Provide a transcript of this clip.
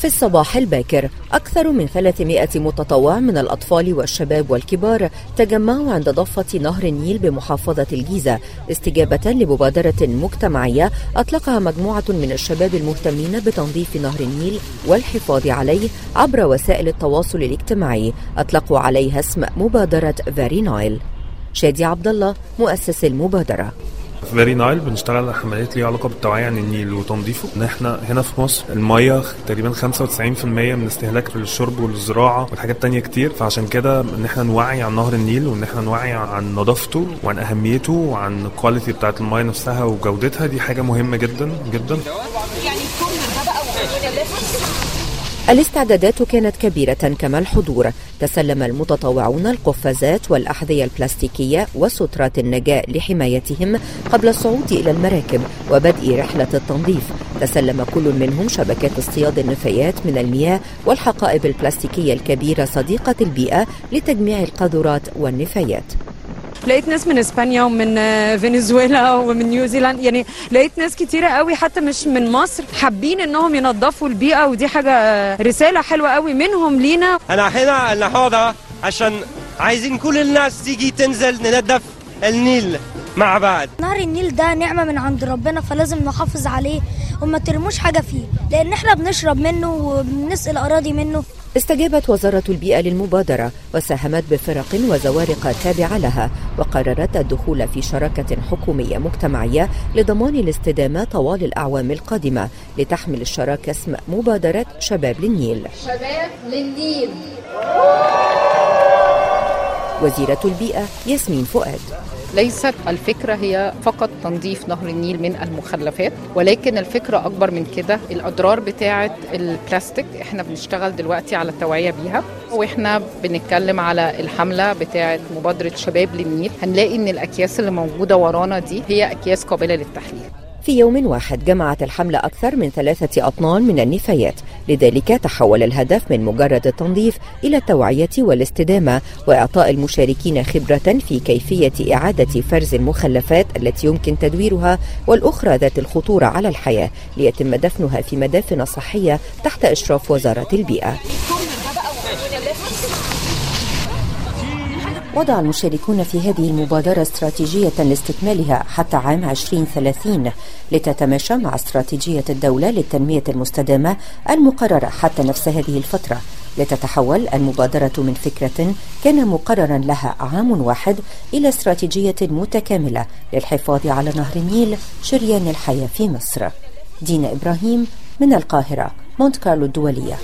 في الصباح الباكر. أكثر من 300 متطوع من الأطفال والشباب والكبار تجمعوا عند ضفة نهر النيل بمحافظة الجيزة. استجابة لمبادرة مجتمعية أطلقها مجموعة من الشباب المهتمين بتنظيف نهر النيل والحفاظ عليه عبر وسائل التواصل الاجتماعي. أطلقوا عليها اسم مبادرة فيري نايل. شادي عبد الله مؤسس المبادرة. فيري نايل بنشتغل على حملات ليها علاقة بالتوعية عن النيل وتنظيفه. ان إحنا هنا في مصر المية تقريبا 95% من استهلاك للشرب والزراعة والحاجات تانية كتير. فعشان كده إن إحنا نوعي عن نهر النيل وإن إحنا نوعي عن نظافته وعن أهميته وعن ال quality بتاعت المية نفسها وجودتها دي حاجة مهمة جدا جدا. يعني الاستعدادات كانت كبيرة كما الحضور. تسلم المتطوعون القفازات والأحذية البلاستيكية وسترات النجاة لحمايتهم قبل الصعود إلى المراكب وبدء رحلة التنظيف. تسلم كل منهم شبكات اصطياد النفايات من المياه والحقائب البلاستيكية الكبيرة صديقة البيئة لتجميع القاذورات والنفايات. لقيت ناس من إسبانيا ومن فنزويلا ومن نيوزيلاند يعني لقيت ناس كتيرة قوي حتى مش من مصر حابين إنهم ينظفوا البيئة ودي حاجة رسالة حلوة قوي منهم لينا. أنا هنا النهارده عشان عايزين كل الناس تيجي تنزل ننظف النيل. مع بعض. نهر النيل ده نعمة من عند ربنا فلازم نحافظ عليه وما ترموش حاجة فيه لأن إحنا بنشرب منه وبنسقي الأراضي منه. استجابت وزارة البيئة للمبادرة وساهمت بفرق وزوارق تابعة لها وقررت الدخول في شراكة حكومية مجتمعية لضمان الاستدامة طوال الأعوام القادمة لتحمل الشراكة اسم مبادرة شباب للنيل. شباب للنيل. وزيرة البيئة ياسمين فؤاد. ليست الفكرة هي فقط تنظيف نهر النيل من المخلفات ولكن الفكرة أكبر من كده الأضرار بتاعة البلاستيك إحنا بنشتغل دلوقتي على التوعية بيها وإحنا بنتكلم على الحملة بتاعة مبادرة شباب للنيل. هنلاقي إن الأكياس اللي موجودة ورانا دي هي أكياس قابلة للتحليل. في يوم واحد جمعت الحملة أكثر من ثلاثة أطنان من النفايات لذلك تحول الهدف من مجرد التنظيف إلى التوعية والاستدامة وإعطاء المشاركين خبرة في كيفية إعادة فرز المخلفات التي يمكن تدويرها والأخرى ذات الخطورة على الحياة ليتم دفنها في مدافن صحية تحت إشراف وزارة البيئة. وضع المشاركون في هذه المبادرة استراتيجية لاستكمالها حتى عام 2030 لتتماشى مع استراتيجية الدولة للتنمية المستدامة المقررة حتى نفس هذه الفترة. لتتحول المبادرة من فكرة كان مقررا لها عام واحد إلى استراتيجية متكاملة للحفاظ على نهر النيل شريان الحياة في مصر. دينا إبراهيم من القاهرة مونت كارلو الدولية.